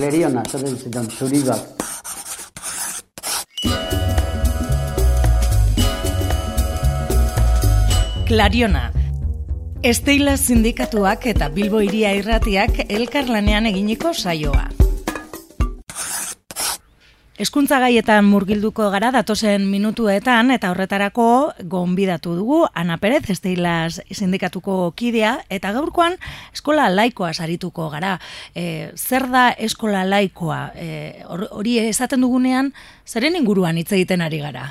Kleriona, zer zidan, zuri bat. Klariona. Esteila sindikatuak eta Bilbo iria irratiak elkarlanean eginiko saioa. Eskuntza gaietan murgilduko gara datozen minutuetan eta horretarako gonbidatu dugu Ana Perez Esteilas sindikatuko kidea eta gaurkoan eskola laikoa sarituko gara. E, zer da eskola laikoa? E, hori esaten dugunean, zeren inguruan hitz egiten ari gara?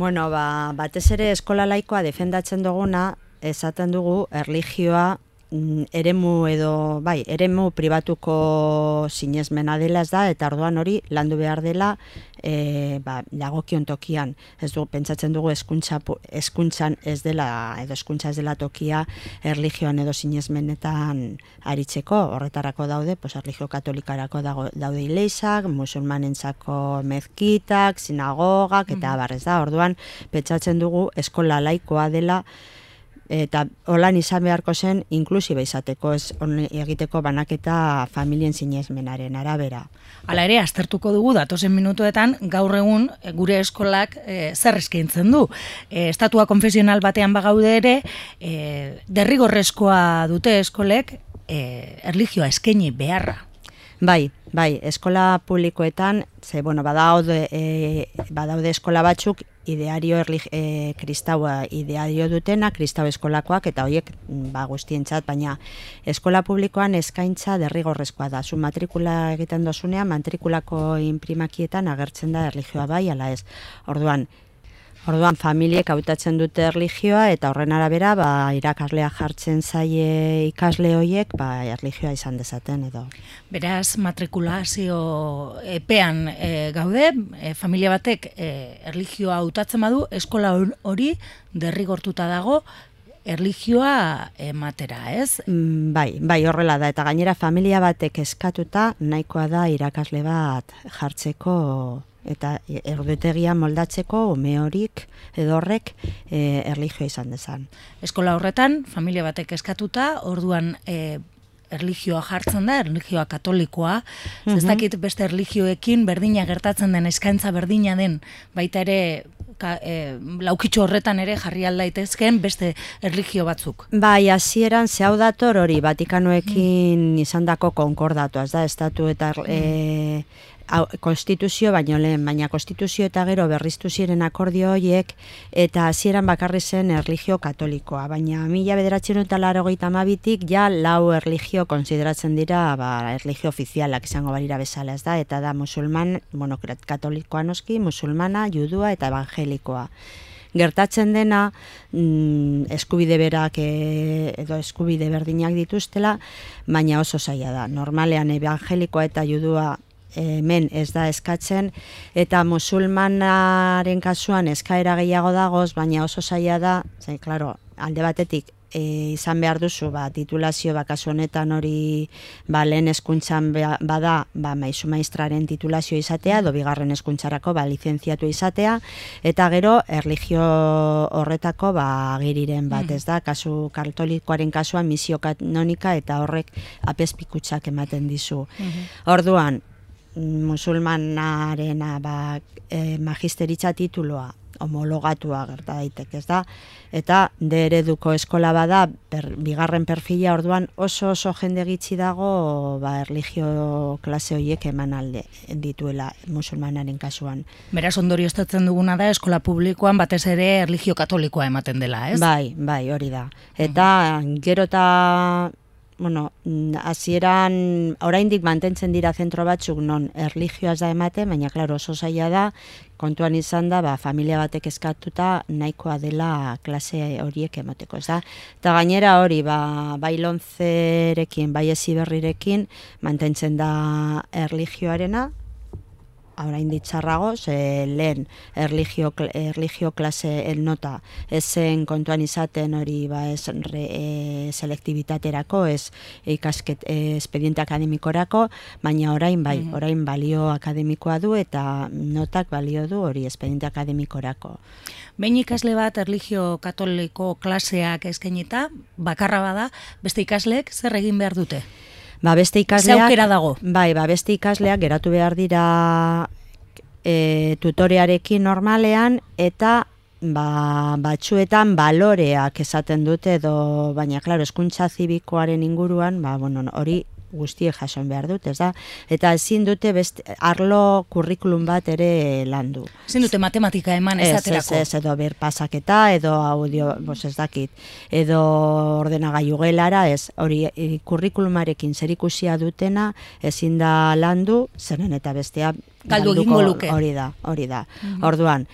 Bueno, ba, batez ere eskola laikoa defendatzen duguna, esaten dugu erlijioa eremu edo bai, eremu pribatuko sinesmena dela ez da eta orduan hori landu behar dela e, ba, lagokion tokian. Ez du, pentsatzen dugu eskuntza, eskuntzan ez dela edo eskuntza ez dela tokia erligioan edo sinesmenetan aritzeko. Horretarako daude pues, erligio katolikarako dago, daude ileisak musulmanentzako mezkitak sinagogak eta mm. barrez da. Orduan pentsatzen dugu eskola laikoa dela eta holan izan beharko zen inklusibe izateko ez egiteko banaketa familien sinesmenaren arabera. Hala ere, aztertuko dugu datozen minutuetan gaur egun eh, gure eskolak e, zer eskaintzen du. E, estatua konfesional batean bagaude ere, e, derrigorrezkoa dute eskolek e, erligioa eskaini beharra. Bai, bai, eskola publikoetan, ze, bueno, badaude, e, badaude eskola batzuk, ideario erli, e, kristaua ideario dutena, kristau eskolakoak, eta horiek, mm, ba, guztientzat, baina eskola publikoan eskaintza derrigorrezkoa da. Zu matrikula egiten dozunean, matrikulako imprimakietan agertzen da erlijioa bai, ala ez. Orduan, Orduan, familiek hautatzen dute erlijioa eta horren arabera, ba, irakaslea jartzen zaie ikasle hoiek, ba, erlijioa izan dezaten edo. Beraz, matrikulazio epean e, gaude, e, familia batek e, erlijioa hautatzen badu, eskola hori derrigortuta dago, erlijioa ematera, ez? Mm, bai, bai, horrela da, eta gainera familia batek eskatuta, nahikoa da irakasle bat jartzeko eta erdetegia moldatzeko ume horik edo horrek e, erlijio izan dezan. Eskola horretan, familia batek eskatuta, orduan e, erlijioa jartzen da, erlijioa katolikoa, mm ez dakit beste erlijioekin berdina gertatzen den, eskaintza berdina den, baita ere ka, e, laukitxo horretan ere jarri aldaitezken beste erlijio batzuk. Bai, hasieran ze hau dator hori Vatikanoekin mm. izandako konkordatu, ez da, estatu eta mm konstituzio baino lehen, baina konstituzio eta gero berriztu ziren akordio horiek eta hasieran bakarri zen erlijio katolikoa, baina mila bederatzen eta laro mabitik ja lau erlijio konsideratzen dira ba, erlijio ofizialak izango barira bezala ez da, eta da musulman, bueno, katolikoa noski, musulmana, judua eta evangelikoa. Gertatzen dena mm, eskubide berak e, edo eskubide berdinak dituztela, baina oso zaila da. Normalean evangelikoa eta judua hemen ez da eskatzen. Eta musulmanaren kasuan eskaera gehiago dagoz, baina oso zaila da, zain, claro, alde batetik e, izan behar duzu ba, titulazio bakasu honetan hori ba, lehen eskuntzan bada ba, maizu maestraren titulazio izatea, do bigarren eskuntzarako ba, licenziatu izatea, eta gero erligio horretako ba, giriren bat, ez da, kasu katolikoaren kasuan misio kanonika eta horrek apespikutsak ematen dizu. Orduan, musulmanaren ba, e, magisteritza tituloa homologatua gerta daiteke, ez da? Eta de ereduko eskola bada, bigarren perfila orduan oso oso jende gitzi dago ba, erligio klase horiek eman alde dituela musulmanaren kasuan. Beraz ondorio estatzen duguna da eskola publikoan batez ere erligio katolikoa ematen dela, ez? Bai, bai, hori da. Eta uh gero eta bueno, hasieran oraindik mantentzen dira zentro batzuk non erlijioa da emate, baina claro, oso zaila da kontuan izan da, ba, familia batek eskatuta nahikoa dela klase horiek emateko, ez da? Eta gainera hori, ba, bai lontzerekin, bai eziberrirekin, mantentzen da erlijioarena, orain ditzarrago, ze lehen erligio, erligio klase el nota esen kontuan izaten hori ba ez re, e, selektibitaterako, ez ikasket e, espediente akademikorako, baina orain bai, mm. orain balio akademikoa du eta notak balio du hori espediente akademikorako. Behin ikasle bat erligio katoliko klaseak eskainita, bakarra bada, beste ikasleek zer egin behar dute? Ba, beste ikasleak... Ze aukera dago? Bai, ba, beste ikasleak geratu behar dira e, tutorearekin normalean eta ba, batzuetan baloreak esaten dute edo, baina, klaro, eskuntza zibikoaren inguruan, ba, bueno, hori guztiek jason behar dute, ez da? Eta ezin dute beste, arlo kurrikulum bat ere landu. Ezin dute matematika eman ez, Ez, ez, ez, edo berpasaketa, edo audio, bos ez dakit, edo ordenagailu gelara, ez, hori e, kurrikulumarekin zerikusia dutena, ezin da landu, zeren eta bestea Galdu egingo luke. Hori da, hori da. Orduan,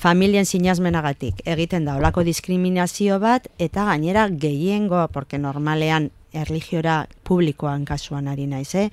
familien sinazmenagatik egiten da olako diskriminazio bat, eta gainera gehiengo, porque normalean erligiora publikoan kasuan ari naiz, eh?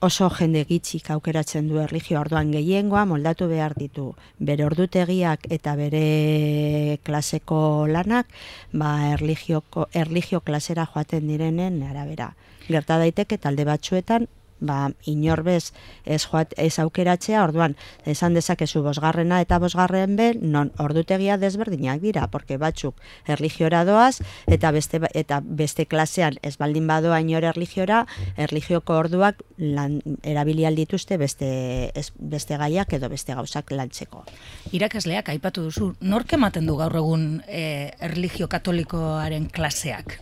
oso jende gitxik aukeratzen du erlijio orduan gehiengoa moldatu behar ditu bere ordutegiak eta bere klaseko lanak ba erligioko erligio klasera joaten direnen arabera gerta daiteke talde batzuetan ba, inorbez ez, joat, ez aukeratzea, orduan, esan dezakezu bosgarrena eta bosgarren be, non ordutegia desberdinak dira, porque batzuk erligiora doaz, eta beste, ba- eta beste klasean ez baldin badoa inor erligiora, erligioko orduak lan, erabili aldituzte beste, ez, beste gaiak edo beste gauzak lantzeko. Irakasleak aipatu duzu, nork ematen du gaur egun e, erligio katolikoaren klaseak?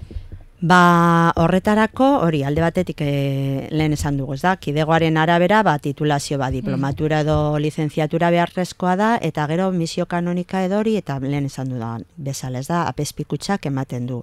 Ba, horretarako, hori, alde batetik e, lehen esan dugu, ez da, kidegoaren arabera, ba, titulazio, ba, diplomatura edo lizenziatura beharrezkoa da, eta gero misio kanonika edo hori, eta lehen esan du da, bezala, ez da, apespikutsak ematen du.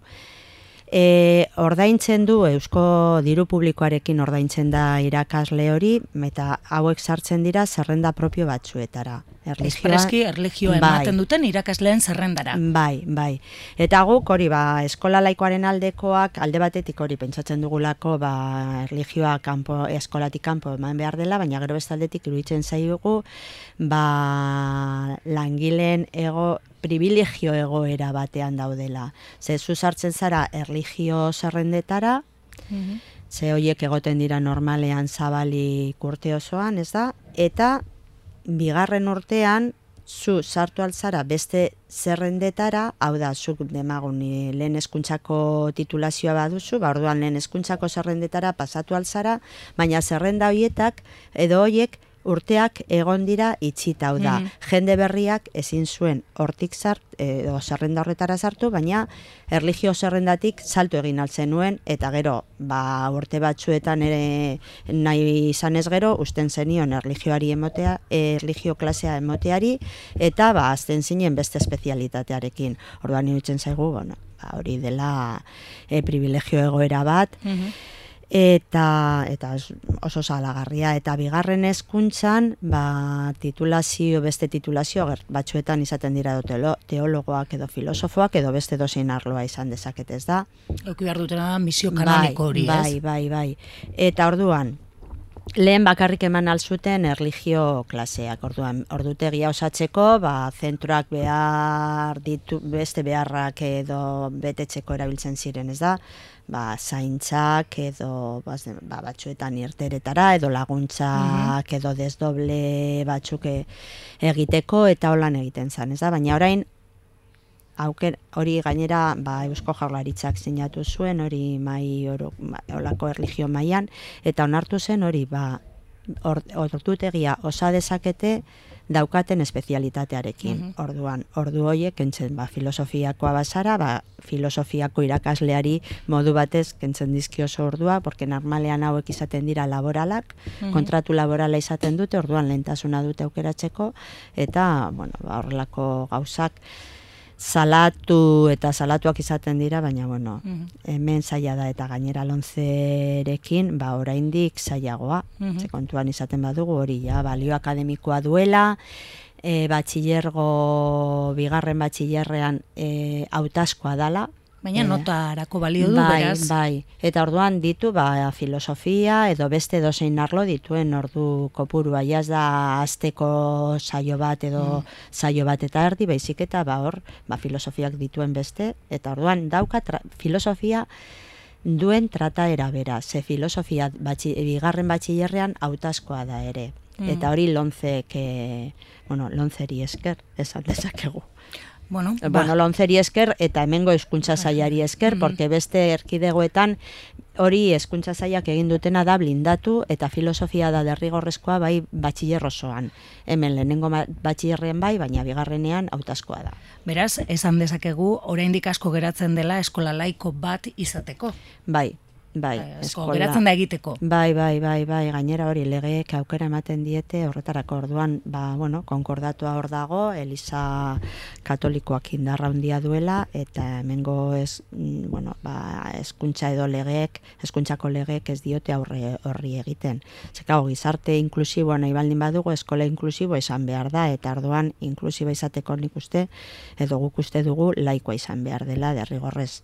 E, ordaintzen du, eusko diru publikoarekin ordaintzen da irakasle hori, eta hauek sartzen dira zerrenda propio batzuetara. Erlijioa- Espreski erligioa Bai. ematen duten irakasleen zerrendara. Bai, bai. Eta guk hori ba eskola laikoaren aldekoak alde batetik hori pentsatzen dugulako ba erlijioa kanpo eskolatik kanpo eman behar dela, baina gero beste aldetik iruditzen zaigu ba langileen ego privilegio egoera batean daudela. Ze zu sartzen zara erlijio zerrendetara, Mhm. ze hoiek egoten dira normalean zabali urte osoan, ez da? Eta bigarren urtean zu sartu altzara beste zerrendetara, hau da, zuk demagun eh, lehen eskuntzako titulazioa baduzu, ba orduan lehen eskuntzako zerrendetara pasatu altzara, baina zerrenda hoietak edo hoiek urteak egon dira itxita, hau da, Mhm. jende berriak ezin zuen hortik zart, edo zerrenda horretara sartu, baina erligio zerrendatik salto egin altzen nuen, eta gero, ba, urte batzuetan ere nahi izan ez gero, usten zenion erligioari emotea, erligio klasea emoteari, eta ba, azten zinen beste espezialitatearekin. Orduan iruditzen zaigu, bueno, ba, hori dela e, privilegio egoera bat, Mhm. Eta eta oso salagarria eta bigarren hezkuntzan ba titulazio beste titulazio batzuetan izaten dira dutelo, teologoak edo filosofoak edo beste dozein arloa izan dezaket ez da Euki behar dutena da misio kanoniko hori, bai, ez? bai, bai. Eta orduan, lehen bakarrik eman alzuten erligio klaseak, orduan, ordutegia osatzeko, ba, zentroak behar ditu, beste beharrak edo betetzeko erabiltzen ziren, ez da? Ba, zaintzak edo baz- ba, batzuetan irteretara edo laguntzak edo desdoble batzuk e- egiteko eta holan egiten zen, ez da? Baina orain auker, hori gainera ba, Eusko Jaurlaritzak sinatu zuen hori mai oro, ma, olako erligio mailan eta onartu zen hori ba or- ordutegia osa dezakete daukaten espezialitatearekin. Orduan, ordu hoiek kentzen ba filosofiakoa basara, ba filosofiako irakasleari modu batez kentzen dizkio oso ordua, porque normalean hauek izaten dira laboralak, kontratu laborala izaten dute, orduan lehentasuna dute aukeratzeko eta bueno, ba horrelako gauzak salatu eta salatuak izaten dira, baina bueno, Mhm. hemen zaila da eta gainera lonzerekin, ba oraindik zailagoa. Mhm. Ze kontuan izaten badugu hori ja balio akademikoa duela, e, batxilergo bigarren batxilerrean e, hautaskoa dala, Baina Eh, notarako balio du, bai, beraz. bai. Eta orduan ditu ba, filosofia edo beste dozein arlo dituen ordu kopurua. Ja ez da azteko saio bat edo saio bat eta erdi, baizik eta ba, hor ba, filosofiak dituen beste. Eta orduan dauka tra, filosofia duen trataera bera. Ze filosofia batxi, bigarren batxilerrean hautaskoa da ere. Mm. Eta hori lontzek, eh, bueno, lontzeri esker, esan dezakegu. Bueno, ba. bueno lontzeri esker eta hemengo hezkuntza saiari esker, mm porque beste erkidegoetan hori hezkuntza saiak egin dutena da blindatu eta filosofia da derrigorrezkoa bai batxiller osoan. Hemen lehenengo batxillerrean bai, baina bigarrenean hautazkoa da. Beraz, esan dezakegu oraindik asko geratzen dela eskola laiko bat izateko. Bai, Bai, bai eskola. Geratzen da egiteko. Bai, bai, bai, bai, gainera hori legeek aukera ematen diete horretarako orduan, ba, bueno, konkordatua hor dago, Elisa Katolikoak indarra handia duela eta hemengo ez, mm, bueno, ba, eskuntza edo legeek, eskuntzako legeek ez diote aurre horri egiten. Zekago gizarte inklusiboa nahi baldin badugu eskola inklusibo izan behar da eta orduan inklusiba izateko nik uste edo guk uste dugu laikoa izan behar dela derrigorrez.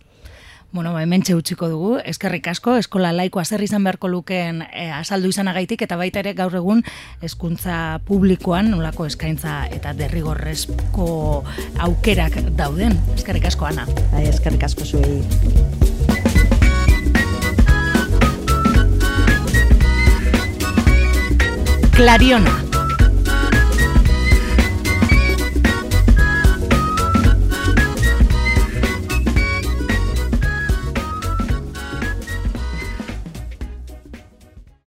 Bueno, ba, hemen utziko dugu, eskerrik asko, eskola laikoa zer izan beharko lukeen e, azaldu izanagaitik, eta baita ere gaur egun hezkuntza publikoan nolako eskaintza eta derrigorrezko aukerak dauden. Eskerrik asko, Ana. Bai, eskerrik asko zuei. Clariona.